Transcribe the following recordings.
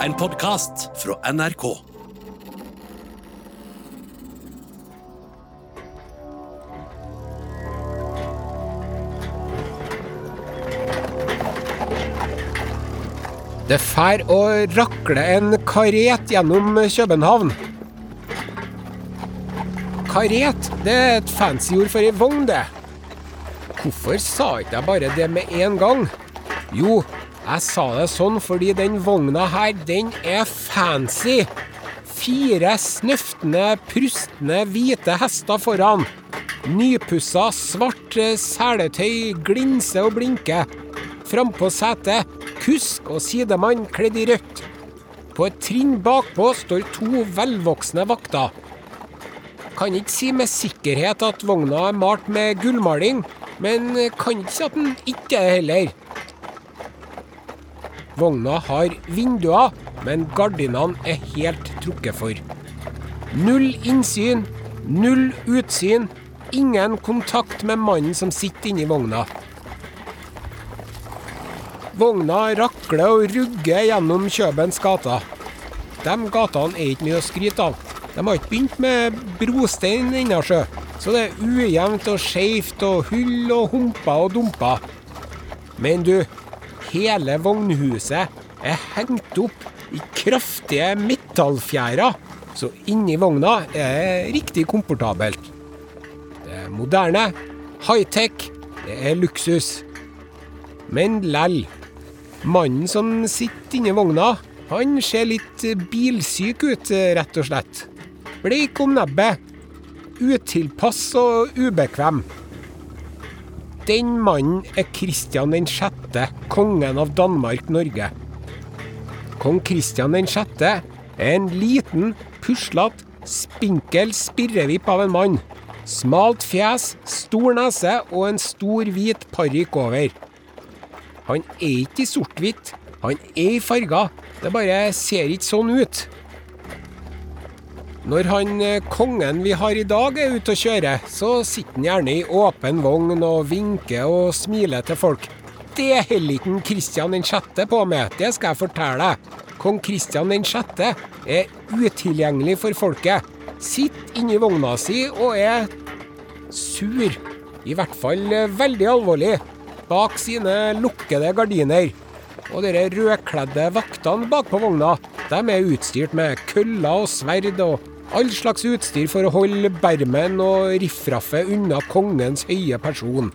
En podkast fra NRK. Det fær å rakle en karet gjennom København. Karet, det er et fancy ord for ei vogn, det. Hvorfor sa ikke jeg bare det med en gang? Jo, jeg sa det sånn fordi den vogna her, den er fancy. Fire snøftende, prustne, hvite hester foran. Nypussa, svart eh, seletøy glinser og blinker. Frampå setet, kusk og sidemann kledd i rødt. På et trinn bakpå står to velvoksne vakter. Kan ikke si med sikkerhet at vogna er malt med gullmaling, men kan ikke si at den ikke er det heller. Vogna har vinduer, men gardinene er helt trukket for. Null innsyn, null utsyn, ingen kontakt med mannen som sitter inni vogna. Vogna rakler og rugger gjennom Kjøbens gater. De gatene er ikke mye å skryte av. De har ikke begynt med brostein ennå, sjø. Så det er ujevnt og skeivt og hull og humper og dumper. Men du, hele vognhuset er hengt opp i kraftige metallfjærer, så inni vogna er det riktig komfortabelt. Det er moderne, high-tech, det er luksus. Men lell. Mannen som sitter inni vogna, han ser litt bilsyk ut, rett og slett. Bleik om nebbet. Utilpass og ubekvem. Den mannen er Kristian 6., kongen av Danmark-Norge. Kong Kristian 6. er en liten, puslete, spinkel spirrevipp av en mann. Smalt fjes, stor nese og en stor, hvit parykk over. Han er ikke i sort-hvitt, han er i farger. Det bare ser ikke sånn ut. Når han eh, kongen vi har i dag er ute og kjører, så sitter han gjerne i åpen vogn og vinker og smiler til folk. Det holder ikke Kristian 6. på med, det skal jeg fortelle deg. Kong Kristian 6. er utilgjengelig for folket. Sitter inni vogna si og er sur. I hvert fall eh, veldig alvorlig. Bak sine lukkede gardiner. Og de rødkledde vaktene bakpå vogna, de er utstyrt med køller og sverd og all slags utstyr for å holde bermen og riffraffet unna kongens høye person.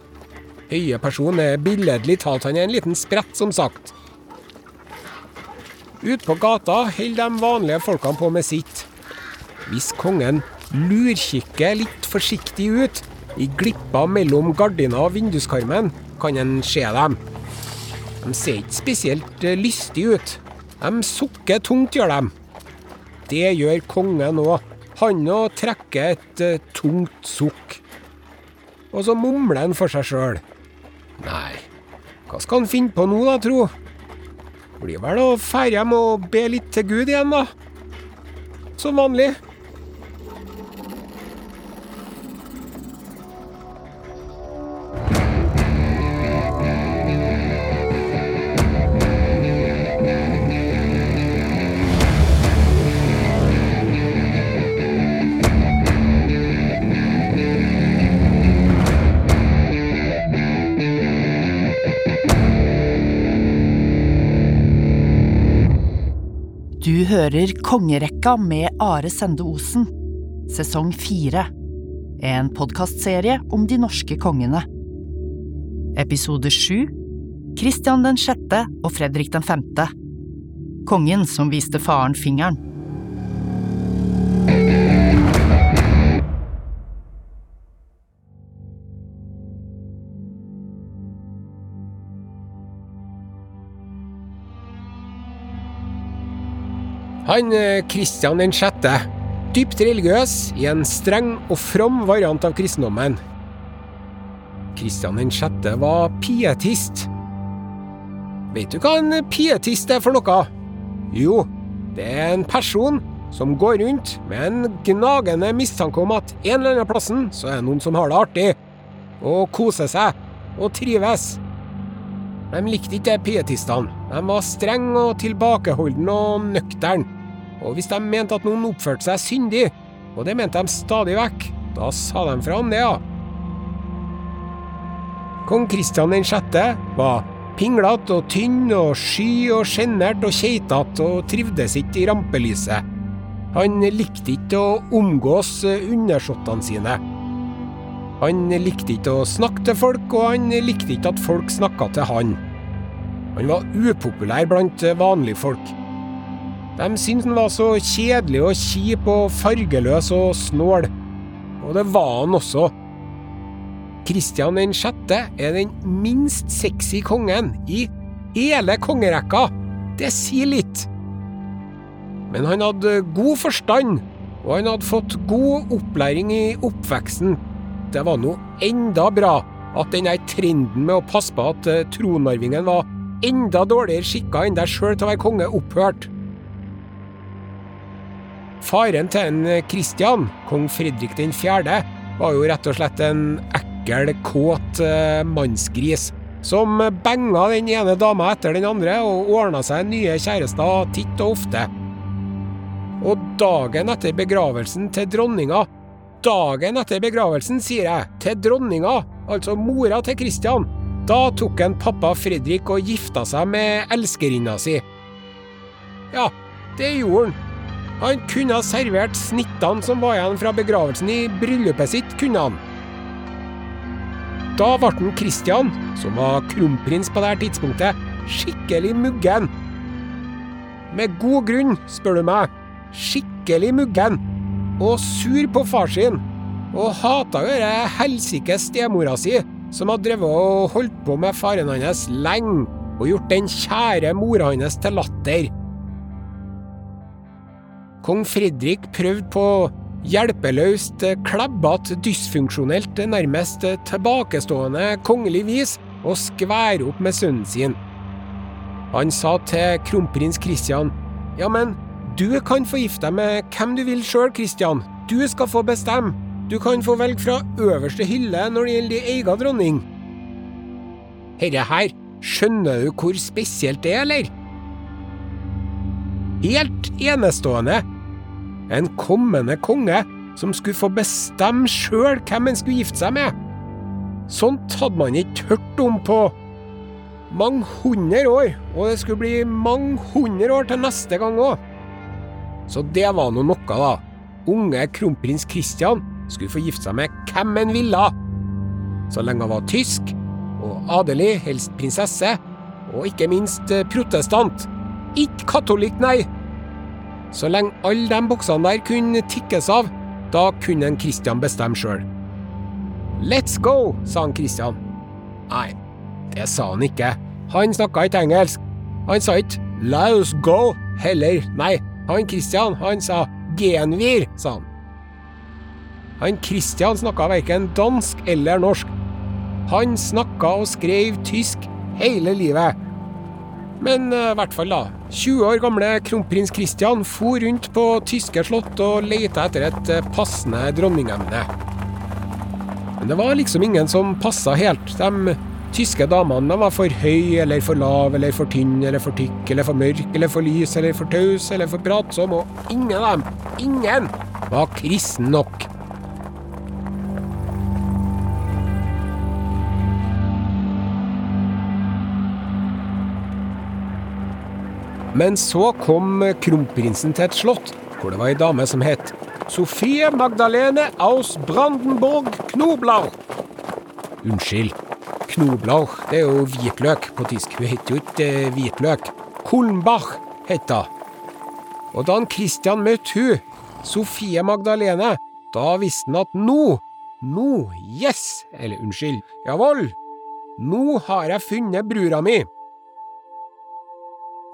Høye person er billedlig talt, han er en liten sprett, som sagt. Ute på gata holder de vanlige folkene på med sitt. Hvis kongen lurkikker litt forsiktig ut, i glippa mellom gardina og vinduskarmen, kan en se dem. De ser ikke spesielt lystige ut. De sukker tungt, gjør de. Det gjør kongen òg. Han òg trekker et uh, tungt sukk. Og så mumler han for seg sjøl. Nei, hva skal han finne på nå, da, tro? Blir vel å dra hjem og be litt til Gud igjen, da. Som vanlig. Hører Kongerekka med Are Sende Osen, sesong fire. En podkastserie om de norske kongene. Episode sju Kristian den sjette og Fredrik den femte. Kongen som viste faren fingeren. Han eh, Kristian 6., dypt religiøs i en streng og from variant av kristendommen. Kristian 6. var pietist. Vet du hva en pietist er for noe? Jo, det er en person som går rundt med en gnagende mistanke om at en eller annen plassen så er noen som har det artig, og koser seg, og trives. De likte ikke pietistene. De var strenge og tilbakeholdne og nøkterne. Og hvis de mente at noen oppførte seg syndig, og det mente de stadig vekk, da sa de fra om det, ja. Kong Kristian 6. var pinglete og tynn og sky og sjenert og keitete og trivdes ikke i rampelyset. Han likte ikke å omgås undersåttene sine. Han likte ikke å snakke til folk, og han likte ikke at folk snakka til han. Han var upopulær blant vanlige folk. De syntes han var så kjedelig og kjip og fargeløs og snål. Og det var han også. Kristian 6. er den minst sexy kongen i hele kongerekka. Det sier litt. Men han hadde god forstand, og han hadde fått god opplæring i oppveksten. Det var nå enda bra at den trenden med å passe på at eh, tronarvingen var enda dårligere skikka enn deg sjøl til å være konge, opphørte. Faren til en Kristian, eh, kong Fredrik den fjerde, var jo rett og slett en ekkel, kåt eh, mannsgris som benga den ene dama etter den andre og ordna seg nye kjærester titt og ofte. Og dagen etter begravelsen til dronninga Dagen etter begravelsen, sier jeg, til dronninga, altså mora til Kristian, da tok en pappa Fredrik og gifta seg med elskerinna si. Ja, det gjorde han. Han kunne ha servert snittene som var igjen fra begravelsen i bryllupet sitt, kunne han. Da ble han Kristian, som var kronprins på dette tidspunktet, skikkelig muggen. Med god grunn, spør du meg. Skikkelig muggen og sur på far sin, og hata jo denne helsike stemora si, som hadde drevet og holdt på med faren hans lenge, og gjort den kjære mora hans til latter. Kong Fredrik prøvde på hjelpeløst, klebbete, dysfunksjonelt, nærmest tilbakestående kongelig vis å skvære opp med sønnen sin. Han sa til kronprins Kristian, ja, men du kan få gifte deg med hvem du vil sjøl, Kristian. Du skal få bestemme. Du kan få velge fra øverste hylle når det gjelder din egen dronning. Herre her, skjønner du hvor spesielt det er, eller? Helt enestående. En kommende konge som skulle få bestemme sjøl hvem han skulle gifte seg med. Sånt hadde man ikke hørt om på mange hundre år, og det skulle bli mange hundre år til neste gang òg. Så det var nå noe, da. Unge kronprins Christian skulle få gifte seg med hvem han ville. Så lenge han var tysk, og adelig, helst prinsesse, og ikke minst eh, protestant. Ikke katolikk, nei! Så lenge alle de boksene der kunne tikkes av, da kunne en Christian bestemme sjøl. Let's go, sa han Christian. Nei, det sa han ikke. Han snakka ikke engelsk. Han sa ikke let's go heller, nei. Han Christian, han sa genvir, sa han. Han Christian snakka verken dansk eller norsk. Han snakka og skrev tysk hele livet. Men eh, i uh, hvert fall, da. 20 år gamle kronprins Christian for rundt på tyske slott og leita etter et uh, passende dronningemne. Men det var liksom ingen som passa helt. De tyske damene var for høy eller for lav eller for tynn eller for tykk eller for mørk eller for lys eller for taus eller for pratsom, og ingen av dem, ingen, var kristen nok. Men så kom kronprinsen til et slott, hvor det var ei dame som het Sofie Magdalene aus Brandenburg Knoblau. Unnskyld, Knoblauch, det er jo hvitløk på tysk. Hun heter jo ikke eh, hvitløk. Kulmbach heter hun. Og da Christian møtte hun, Sofie Magdalene, da visste han at nå, nå, yes, eller unnskyld, jawohl, nå har jeg funnet brura mi.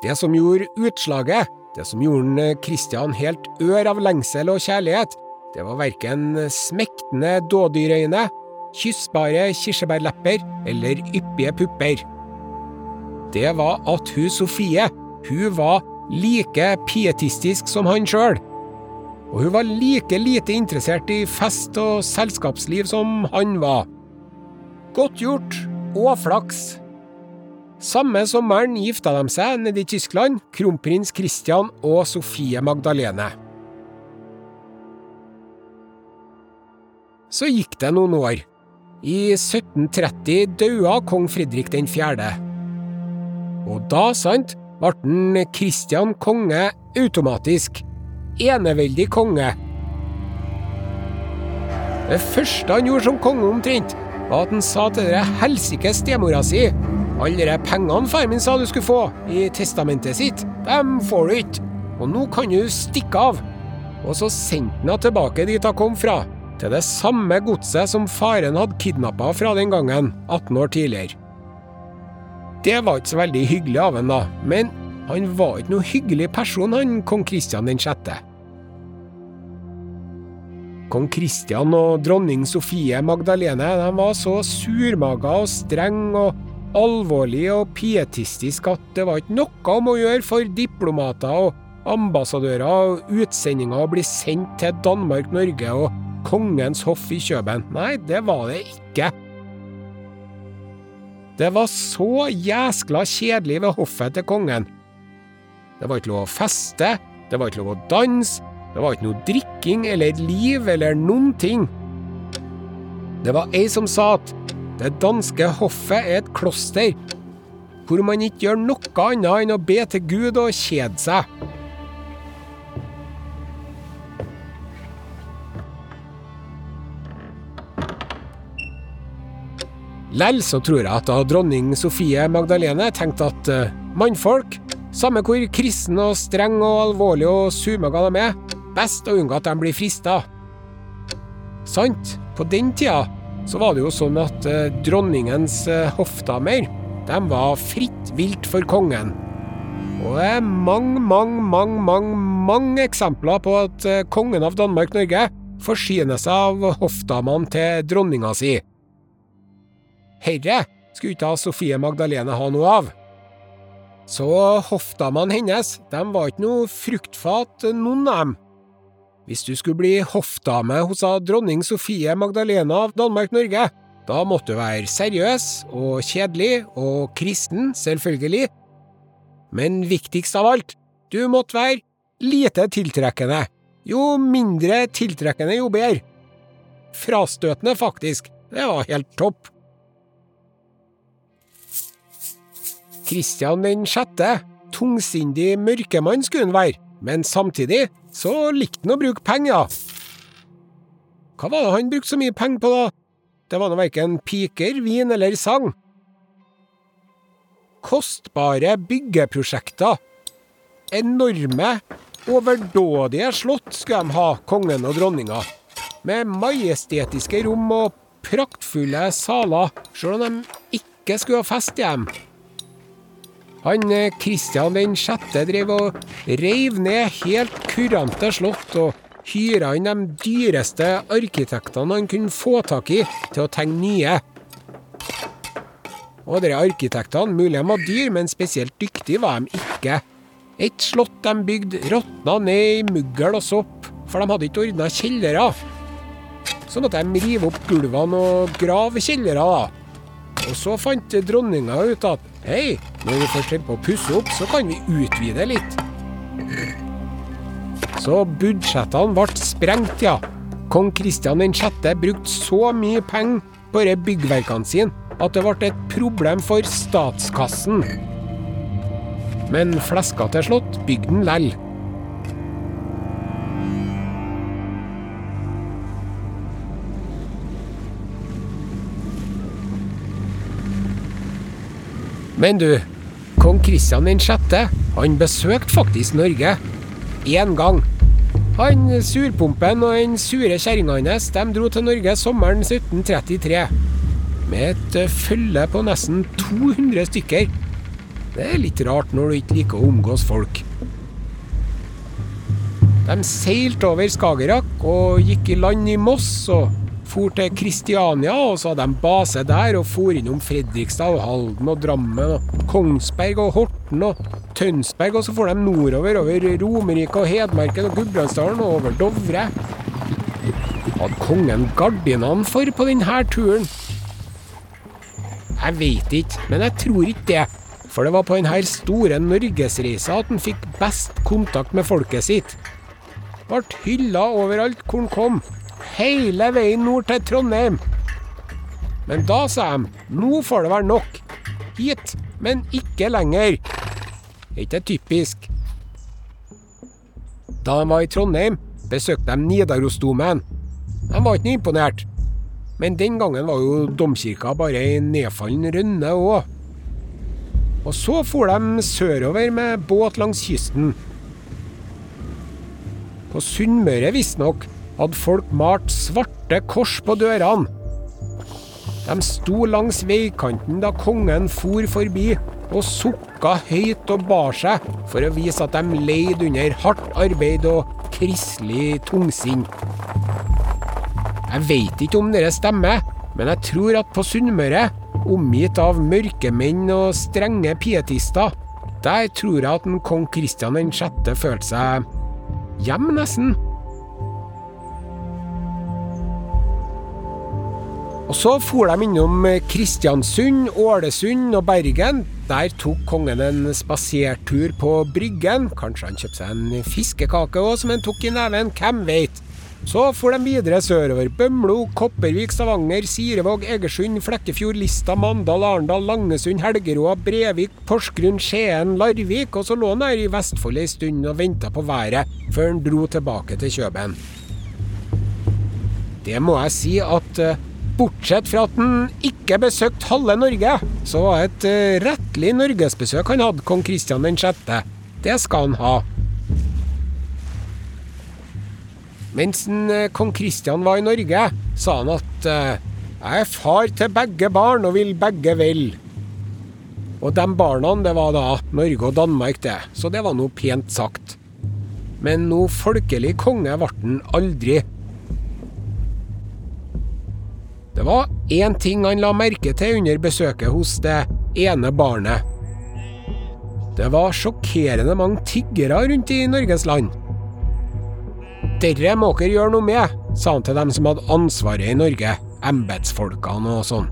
Det som gjorde utslaget, det som gjorde Kristian helt ør av lengsel og kjærlighet, det var verken smektende dådyrøyne kyssbare kirsebærlepper eller yppige pupper. Det var at hun Sofie, hun var like pietistisk som han sjøl. Og hun var like lite interessert i fest og selskapsliv som han var. Godt gjort og flaks. Samme sommeren gifta de seg nede i Tyskland, kronprins Christian og Sofie Magdalene. Så gikk det noen år. I 1730 daua kong Fredrik 4. Og da, sant, ble den Kristian konge automatisk. Eneveldig konge. Det første han gjorde som konge omtrent, var at han sa til dere helsike stemora si alle de pengene far min sa du skulle få i testamentet sitt, dem får du ikke, og nå kan du stikke av. Og så sendte han tilbake dit hun kom fra, til det samme godset som faren hadde kidnappa fra den gangen, 18 år tidligere. Det var ikke så veldig hyggelig av han da, men han var ikke noe hyggelig person, han kong Kristian 6. Kong Kristian og dronning Sofie Magdalene de var så surmaga og streng og alvorlig og pietistisk at det var ikke noe om å gjøre for diplomater og ambassadører og utsendinger å bli sendt til Danmark-Norge og kongens hoff i Kjøben. Nei, det var det ikke. Det var så jæskla kjedelig ved hoffet til kongen. Det var ikke lov å feste, det var ikke lov å danse, det var ikke noe drikking eller liv eller noen ting. Det var ei som sa at det danske hoffet er et kloster, hvor man ikke gjør noe annet enn å be til Gud og kjede seg. Lell så tror jeg at da dronning Sofie Magdalene tenkte at uh, mannfolk, samme hvor kristen og streng og alvorlig og sumaga de er, best å unngå at de blir frista. Sant, på den tida så var det jo sånn at uh, dronningens uh, hoffdamer, de var fritt vilt for kongen. Og det er mange, mange, mange, mange, mange eksempler på at uh, kongen av Danmark-Norge forsyner seg av hoffdamene til dronninga si. Herre skulle ikke Sofie Magdalene ha noe av. Så hoffdamene hennes, de var ikke noe fruktfat, noen av dem. Hvis du skulle bli hoffdame hos dronning Sofie Magdalena av Danmark-Norge, da måtte du være seriøs og kjedelig og kristen, selvfølgelig. Men viktigst av alt, du måtte være lite tiltrekkende. Jo mindre tiltrekkende, jo bedre. Frastøtende, faktisk. Det var helt topp. Kristian den sjette, tungsindig mørkemann skulle han være, men samtidig så likte han å bruke penger. Hva var det han brukte så mye penger på, da? Det var nå verken piker, vin eller sang. Kostbare byggeprosjekter. Enorme, overdådige slott skulle de ha, kongen og dronninga. Med majestetiske rom og praktfulle saler, sjøl om de ikke skulle ha fest hjem. Han Kristian den 6. drev og reiv ned helt kurante slott og hyra inn de dyreste arkitektene han kunne få tak i til å tegne nye. Og de arkitektene, mulig de var dyr, men spesielt dyktige var de ikke. Et slott de bygde råtna ned i muggel og sopp, for de hadde ikke ordna kjellere. Så måtte de rive opp gulvene og grave kjellere, da. Og så fant dronninga ut at Hei, når vi først holder på å pusse opp, så kan vi utvide litt. Så budsjettene ble sprengt, ja. Kong Kristian 6. brukte så mye penger på disse byggverkene sine at det ble et problem for statskassen. Men fleska til slott bygde den lell. Men du, kong Kristian 6. han besøkte faktisk Norge. Én gang. Han surpumpen og den sure kjerringa hans de dro til Norge sommeren 1733. Med et eh, følge på nesten 200 stykker. Det er litt rart når du ikke liker å omgås folk. De seilte over Skagerrak og gikk i land i Moss og for til Kristiania, og så hadde de base der, og for innom Fredrikstad og Halden og Drammen og Kongsberg og Horten og Tønsberg, og så for de nordover, over Romerike og Hedmarken og Gudbrandsdalen og over Dovre. Hadde kongen gardinene for på denne turen? Jeg veit ikke, men jeg tror ikke det. For det var på denne store norgesreisa at han fikk best kontakt med folket sitt. Ble hylla overalt hvor han kom. Hele veien nord til Trondheim. Men da sa de nå får det være nok. Hit, men ikke lenger. Er ikke typisk? Da de var i Trondheim, besøkte de Nidarosdomen. De var ikke imponert. Men den gangen var jo domkirka bare ei nedfallen rønne òg. Og så for de sørover med båt langs kysten. På Sunnmøre visstnok hadde folk malt svarte kors på dørene. De sto langs veikanten da kongen for forbi, og sukka høyt og bar seg for å vise at de leide under hardt arbeid og kristelig tungsinn. Jeg veit ikke om dere stemmer, men jeg tror at på Sunnmøre, omgitt av mørkemenn og strenge pietister, der tror jeg at en kong Kristian 6. følte seg hjemme, nesten. Og så for de innom Kristiansund, Ålesund og Bergen. Der tok kongen en spasertur på Bryggen. Kanskje han kjøpte seg en fiskekake òg, som han tok i neven, hvem veit. Så for de videre sørover. Bømlo, Kopervik, Stavanger, Sirevåg, Egersund, Flekkefjord, Lista, Mandal, Arendal, Langesund, Helgeråa, Brevik, Porsgrunn, Skien, Larvik. Og så lå han her i Vestfold ei stund og venta på været, før han dro tilbake til Kjøben. Det må jeg si at uh, Bortsett fra at han ikke besøkte halve Norge, så var et uh, rettelig norgesbesøk han hadde, kong Kristian 6. Det skal han ha. Mens uh, kong Kristian var i Norge, sa han at uh, jeg er far til begge barn og vil begge vel. Og de barna, det var da Norge og Danmark, det, så det var noe pent sagt. Men noe folkelig konge ble han aldri. Det var én ting han la merke til under besøket hos det ene barnet. Det var sjokkerende mange tiggere rundt i Norges land. Dere må dere gjøre noe med, sa han til dem som hadde ansvaret i Norge, embetsfolkene og sånn.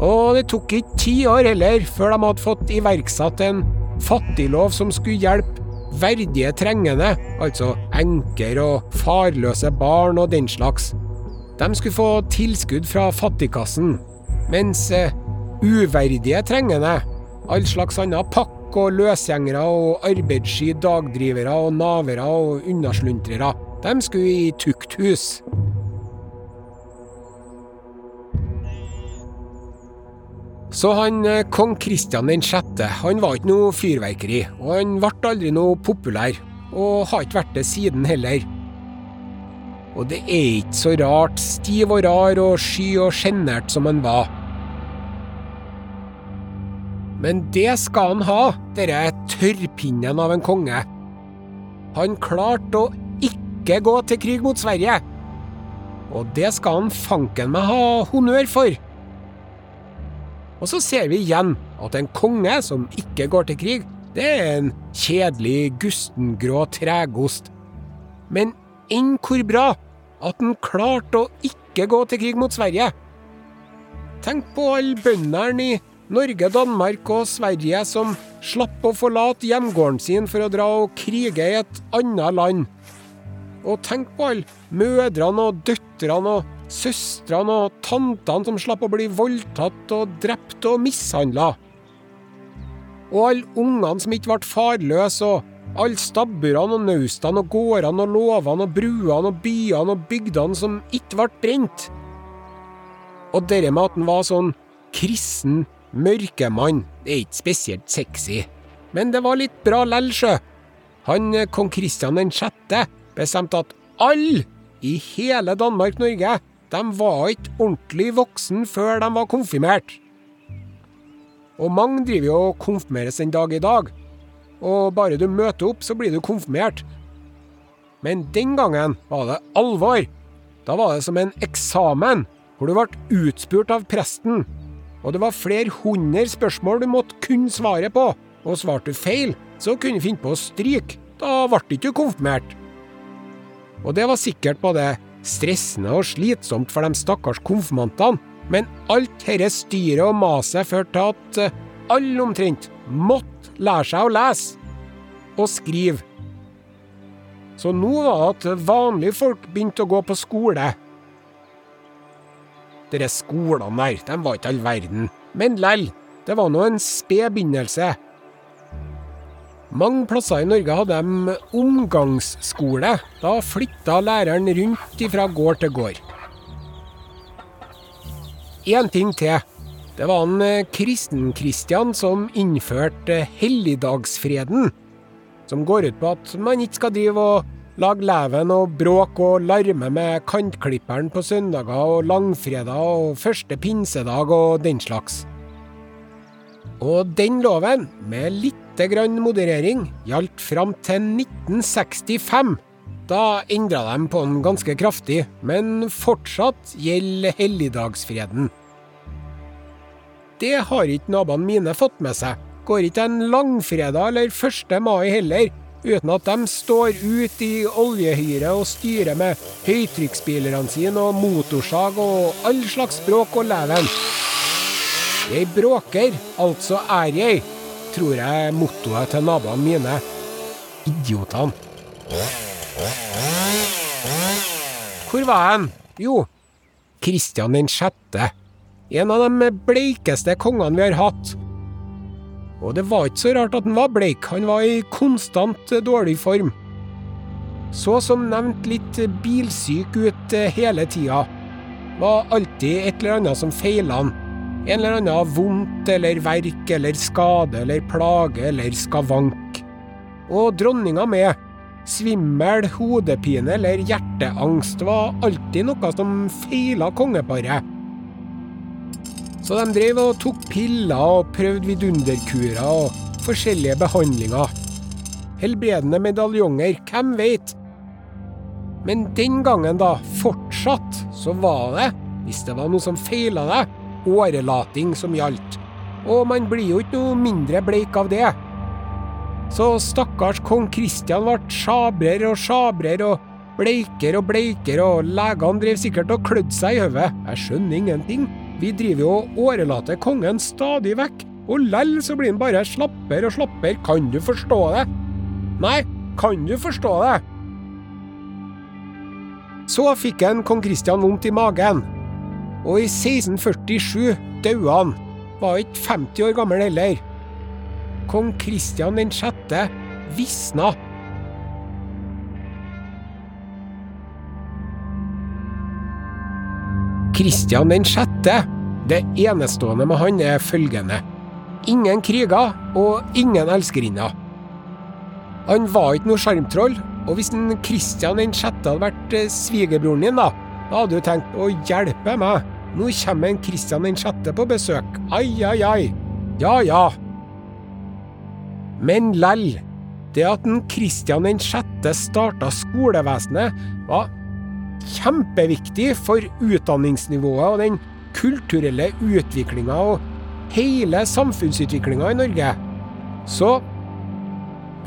Og det tok ikke ti år heller før de hadde fått iverksatt en fattiglov som skulle hjelpe verdige trengende, altså enker og farløse barn og den slags. De skulle få tilskudd fra fattigkassen, mens eh, uverdige trengende, all slags annen pakk og løsgjengere og arbeidssky dagdrivere og navere og unnasluntrere, de skulle i tukthus. Så han eh, kong Kristian 6., han var ikke noe fyrverkeri, og han ble aldri noe populær, og har ikke vært det siden heller. Og det er ikke så rart, stiv og rar og sky og sjenert som han var. Men det skal han ha, denne tørrpinnen av en konge. Han klarte å ikke gå til krig mot Sverige. Og det skal han fanken meg ha honnør for. Og så ser vi igjen at en konge som ikke går til krig, det er en kjedelig, gustengrå tregost. Men enn hvor bra at han klarte å ikke gå til krig mot Sverige. Tenk på alle bøndene i Norge, Danmark og Sverige som slapp å forlate hjemgården sin for å dra og krige i et annet land. Og tenk på alle mødrene og døtrene og søstrene og tantene som slapp å bli voldtatt og drept og mishandla. Og alle ungene som ikke ble farløse, og alle stabburene og naustene og gårdene og låvene og bruene og byene og bygdene som ikke ble brent. Og det med at han var sånn kristen mørkemann, det er ikke spesielt sexy. Men det var litt bra lell, sjø. Han kong Kristian 6. bestemte at alle i hele Danmark-Norge de var ikke ordentlig voksen før de var konfirmert. Og mange driver jo og konfirmeres en dag i dag. Og bare du møter opp, så blir du konfirmert. Men den gangen var det alvor. Da var det som en eksamen, hvor du ble utspurt av presten. Og det var flere hundre spørsmål du måtte kunne svaret på. Og svarte du feil, så kunne du finne på å stryke. Da ble du ikke konfirmert. Og det var sikkert både stressende og slitsomt for de stakkars konfirmantene, men alt dette styret og maset førte til at alle omtrent måtte lære seg å lese og skrive. Så nå var det at vanlige folk begynte å gå på skole. Dere skolene der, de var ikke all verden. Men lell, det var nå en sped begynnelse. Mange plasser i Norge hadde de omgangsskole. Da flytta læreren rundt fra gård til gård. Én ting til. Det var en eh, Kristen-Kristian som innførte helligdagsfreden. Som går ut på at man ikke skal drive og lage leven og bråk og larme med kantklipperen på søndager og langfredag og første pinsedag og den slags. Og den loven, med lite grann moderering, gjaldt fram til 1965. Da endra de på den ganske kraftig, men fortsatt gjelder helligdagsfreden. Det har ikke naboene mine fått med seg. Går ikke en langfredag eller 1. mai heller, uten at de står ut i oljehyre og styrer med høytrykksspillerne sine og motorsag og all slags bråk og leven. Jeg bråker, altså er jeg, tror jeg mottoet til naboene mine. Idiotene. Hvor var han? Jo, Kristian den sjette. En av de bleikeste kongene vi har hatt. Og det var ikke så rart at han var bleik, han var i konstant dårlig form. Så som nevnt litt bilsyk ut hele tida. Var alltid et eller annet som feila han. En eller annen vondt eller verk eller skade eller plage eller skavank. Og dronninga med. Svimmel, hodepine eller hjerteangst var alltid noe som feila kongeparet. Så de drev og tok piller og prøvde vidunderkurer og forskjellige behandlinger. Helbredende medaljonger, hvem veit? Men den gangen, da, fortsatt, så var det, hvis det var noe som feila deg, årelating som gjaldt. Og man blir jo ikke noe mindre bleik av det. Så stakkars kong Kristian ble sjabrer og sjabrer og bleikere og bleikere, og legene drev sikkert og klødde seg i hodet. Jeg skjønner ingenting. Vi driver jo og årelater kongen stadig vekk, og lell så blir han bare slapper og slapper. Kan du forstå det? Nei, kan du forstå det? Så fikk en kong Kristian vondt i magen, og i 1647 døde han. Var ikke 50 år gammel heller. Kong Kristian den sjette visna. Kristian den sjette. Det enestående med han er følgende. Ingen kriger og ingen elskerinner. Han var ikke noe sjarmtroll, og hvis en Kristian den sjette hadde vært eh, svigerbroren din, da, da hadde du tenkt å hjelpe meg, nå kommer en Kristian den sjette på besøk, ai, ai, ai, ja ja. Men lell, det at en Kristian den sjette starta skolevesenet, var kjempeviktig for utdanningsnivået og den kulturelle utviklinga og hele samfunnsutviklinga i Norge. Så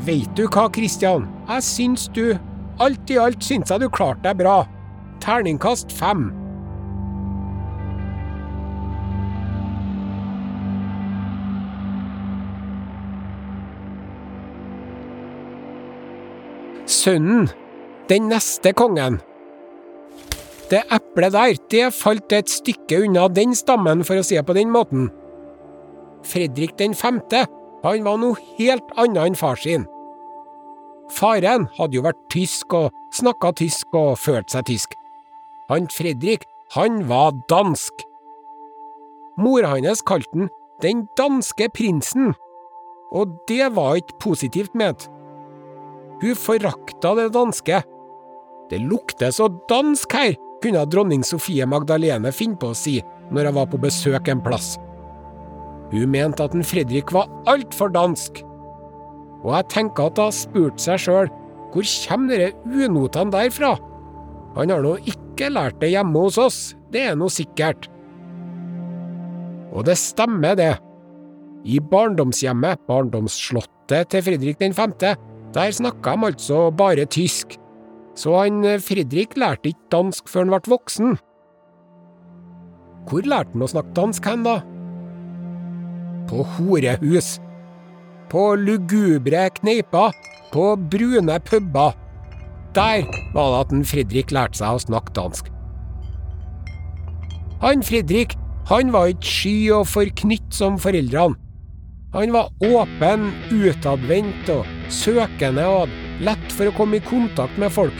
veit du hva, Kristian? Jeg syns du Alt i alt syns jeg du klarte deg bra. Terningkast fem. Sønnen, den neste kongen, det eplet der, det falt et stykke unna den stammen, for å si det på den måten. Fredrik den femte, han var noe helt annet enn far sin. Faren hadde jo vært tysk og snakka tysk og følt seg tysk. Han Fredrik, han var dansk. Mora hans kalte han den danske prinsen, og det var ikke positivt ment. Hun forakta det danske. Det lukter så dansk her, kunne dronning Sofie Magdalene finne på å si når hun var på besøk en plass. Hun mente at en Fredrik var altfor dansk. Og jeg tenker at hun spurte seg sjøl hvor kommer disse unotene der fra? Han har nå ikke lært det hjemme hos oss, det er nå sikkert. Og det stemmer, det. I barndomshjemmet, barndomsslottet til Fredrik den femte, der snakka de altså bare tysk. Så han eh, Fredrik lærte ikke dansk før han ble voksen. Hvor lærte han å snakke dansk hen, da? på horehus. På lugubre kneiper, på brune puber. Der var det at en Fredrik lærte seg å snakke dansk. Han Fredrik, han var ikke sky og forknytt som foreldrene. Han var åpen, utadvendt og søkende og hadde lett for å komme i kontakt med folk.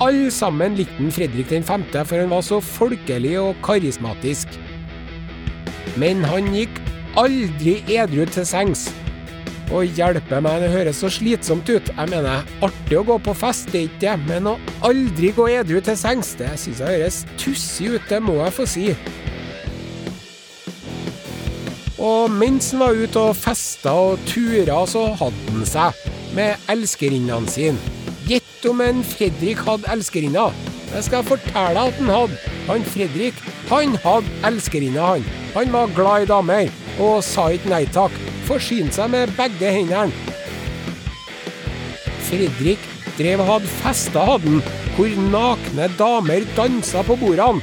Alle sammen likte Fredrik 5. for han var så folkelig og karismatisk. Men han gikk aldri edru til sengs. Å hjelpe meg, det høres så slitsomt ut. Jeg mener, artig å gå på fest, det er ikke det, men å aldri gå edru til sengs, det synes jeg høres tussig ut, det må jeg få si. Og mens han var ute og festa og tura, så hadde han seg med elskerinnene sine. Gjett om en Fredrik hadde elskerinner. Jeg skal fortelle at han hadde. Han Fredrik, han hadde elskerinner, han. Han var glad i damer, og sa ikke nei takk. Forsynte seg med begge hendene. Fredrik drev og hadde fester, hadde han, hvor nakne damer dansa på bordene.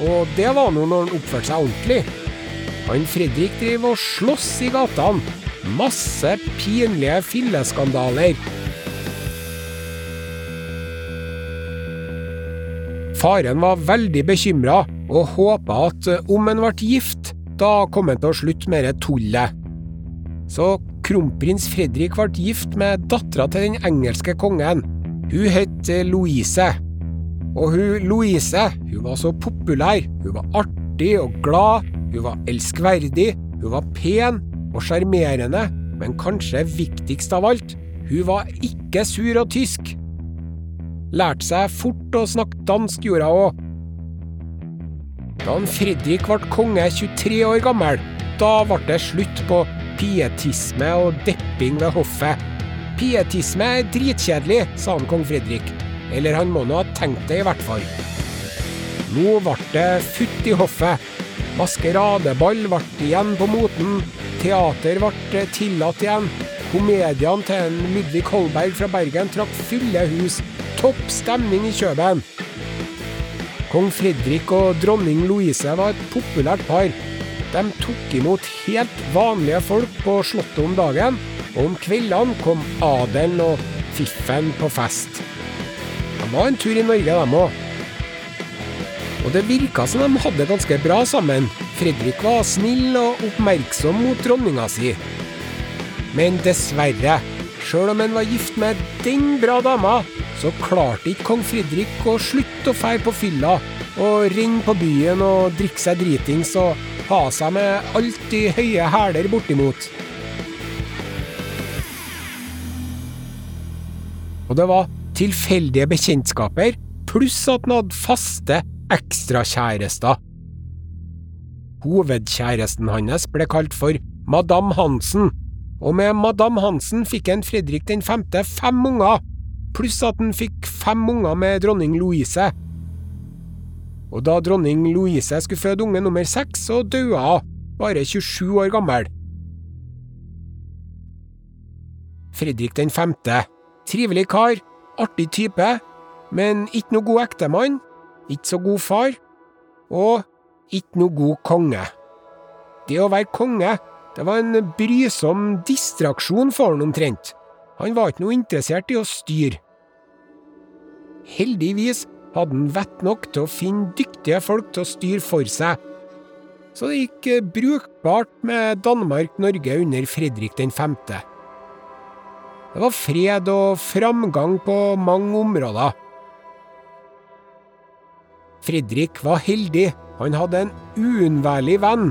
Og det var nå når han oppførte seg ordentlig. Han Fredrik drev og slåss i gatene. Masse pinlige filleskandaler. Faren var veldig bekymra, og håpa at om han ble gift, da kom han til å slutte med det tullet. Så kronprins Fredrik ble gift med dattera til den engelske kongen. Hun het Louise. Og hun Louise hun var så populær, hun var artig og glad, hun var elskverdig, hun var pen og sjarmerende, men kanskje viktigst av alt, hun var ikke sur og tysk. Lærte seg fort å snakke dansk, gjorde hun òg. Da Fredrik ble konge 23 år gammel, da ble det slutt på pietisme og depping ved hoffet. Pietisme er dritkjedelig, sa han kong Fredrik. Eller han må nå ha tenkt det, i hvert fall. Nå ble det futt i hoffet. Maskeradeball ble igjen på moten. Teater ble tillatt igjen. Komediene til en Ludvig Holberg fra Bergen trakk fulle hus. Topp stemning i Kjøben. Kong Fredrik og dronning Louise var et populært par. De tok imot helt vanlige folk på Slottet om dagen, og om kveldene kom adelen og fiffen på fest. De var en tur i Norge, dem òg. Og det virka som de hadde ganske bra sammen. Fredrik var snill og oppmerksom mot dronninga si. Men dessverre, sjøl om han var gift med den bra dama, så klarte ikke kong Fredrik å slutte å fære på fylla og renne på byen og drikke seg dritings og ha seg med alt de høye hæler bortimot. Og det var tilfeldige bekjentskaper, pluss at han hadde faste ekstrakjærester. Hovedkjæresten hans ble kalt for Madame Hansen, og med Madame Hansen fikk en Fredrik den femte fem unger, pluss at han fikk fem unger med dronning Louise. Og da dronning Louise skulle føde unge nummer seks, så døde hun, bare 27 år gammel. Fredrik den femte, trivelig kar, artig type, men ikke noe god ektemann, ikke så god far, og ikke noe god konge. Det å være konge, det var en brysom distraksjon for han omtrent. Han var ikke noe interessert i å styre. Heldigvis hadde han vett nok til å finne dyktige folk til å styre for seg. Så det gikk brukbart med Danmark-Norge under Fredrik den femte. Det var fred og framgang på mange områder. Fredrik var heldig, han hadde en uunnværlig venn.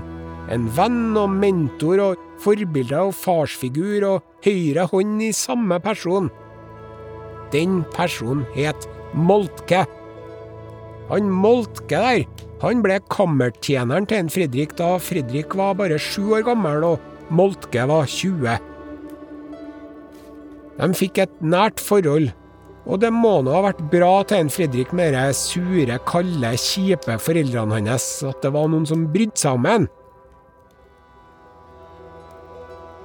En venn og mentor og forbilde og farsfigur og høyre hånd i samme person. Den personen het Moltke. Han Moltke der, han ble kammertjeneren til en Fredrik da Fredrik var bare sju år gammel og Moltke var 20. De fikk et nært forhold, og det må nå ha vært bra til en Fredrik med de sure, kalde, kjipe foreldrene hans at det var noen som brydde seg om ham.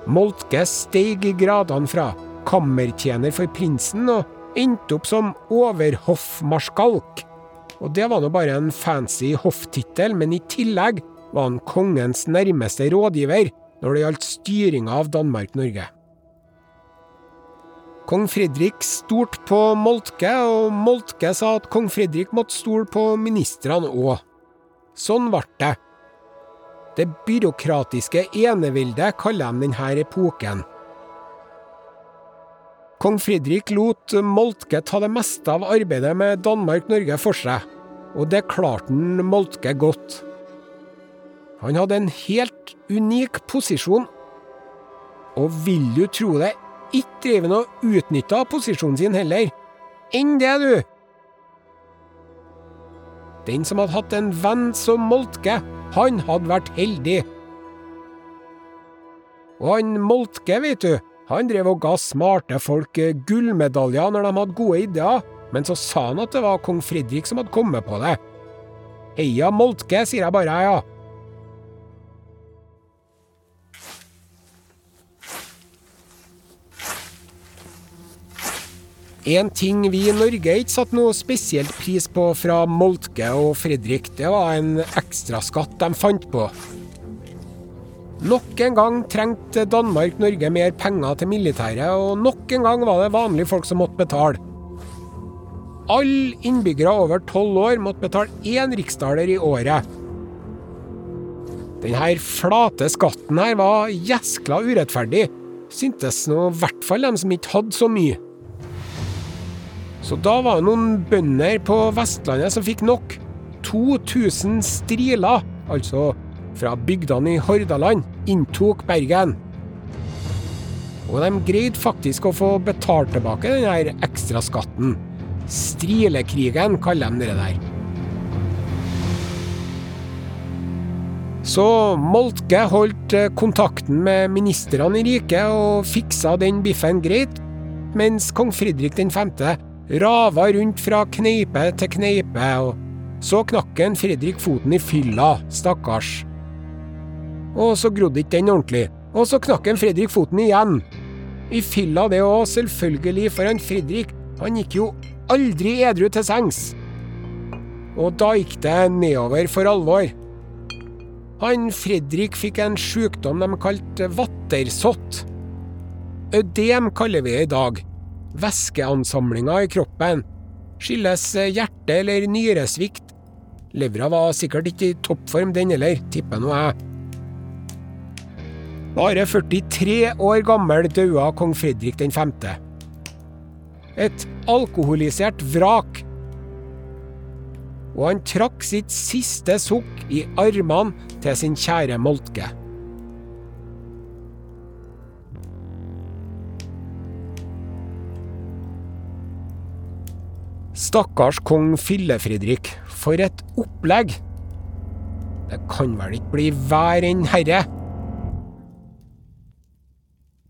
Moltke steg i gradene fra kammertjener for prinsen og endte opp som overhoffmarskalk. Og det var nå bare en fancy hofftittel, men i tillegg var han kongens nærmeste rådgiver, når det gjaldt styringa av Danmark-Norge. Kong Fredrik stolte på Moltke, og Moltke sa at kong Fredrik måtte stole på ministrene òg. Sånn ble det. Det byråkratiske eneveldet kaller de denne epoken. Kong Fredrik lot Moltke ta det meste av arbeidet med Danmark-Norge for seg, og det klarte han Moltke godt. Han hadde en helt unik posisjon, og vil du tro det, ikke drev han og utnytta posisjonen sin heller. Enn det, du! Den som hadde hatt en venn som Moltke, han hadde vært heldig. Og han Moltke, vet du, han drev og ga smarte folk gullmedaljer når de hadde gode ideer, men så sa han at det var kong Fredrik som hadde kommet på det. Heia Moltke, sier jeg bare, ja. En ting vi i Norge ikke satte noe spesielt pris på fra Moltke og Fredrik, det var en ekstraskatt de fant på. Nok en gang trengte Danmark-Norge mer penger til militæret, og nok en gang var det vanlige folk som måtte betale. Alle innbyggere over tolv år måtte betale én riksdaler i året. Denne flate skatten her var gjeskla urettferdig, syntes nå i hvert fall dem som ikke hadde så mye. Så da var det noen bønder på Vestlandet som fikk nok. 2000 striler, altså fra bygdene i Hordaland, inntok Bergen. Og de greide faktisk å få betalt tilbake denne ekstraskatten. Strilekrigen kaller de det der. Så Moltke holdt kontakten med ministrene i riket og fiksa den biffen greit, mens kong Fredrik 5 rava rundt fra kneipe til kneipe, og så knakk en Fredrik foten i fylla, stakkars. Og så grodde ikke den ordentlig, og så knakk en Fredrik foten igjen. I fylla det òg, selvfølgelig, for han Fredrik, han gikk jo aldri edru til sengs. Og da gikk det nedover for alvor. Han Fredrik fikk en sykdom de kalte vattersott. Ødem kaller vi det i dag. Væskeansamlinga i kroppen. Skyldes hjerte- eller nyresvikt. Levra var sikkert ikke i toppform, den heller, tipper nå jeg. Bare 43 år gammel daua kong Fredrik 5. Et alkoholisert vrak. Og han trakk sitt siste sukk i armene til sin kjære Moltke. Stakkars kong Fille-Fredrik, for et opplegg! Det kan vel ikke bli vær enn herre?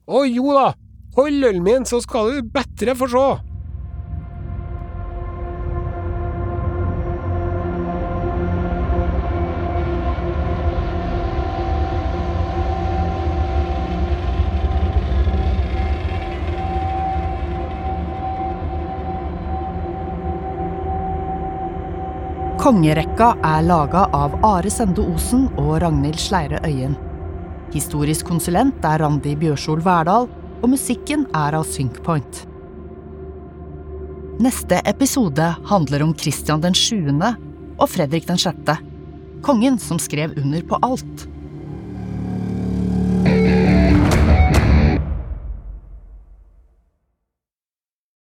Å jo da, hold ølen min, så skal du bedre få se! Kongerekka er laga av Are Sende Osen og Ragnhild Sleire Øyen. Historisk konsulent er Randi Bjørsol Verdal, og musikken er av Synkpoint. Neste episode handler om Kristian den 7. og Fredrik den 6., kongen som skrev under på alt.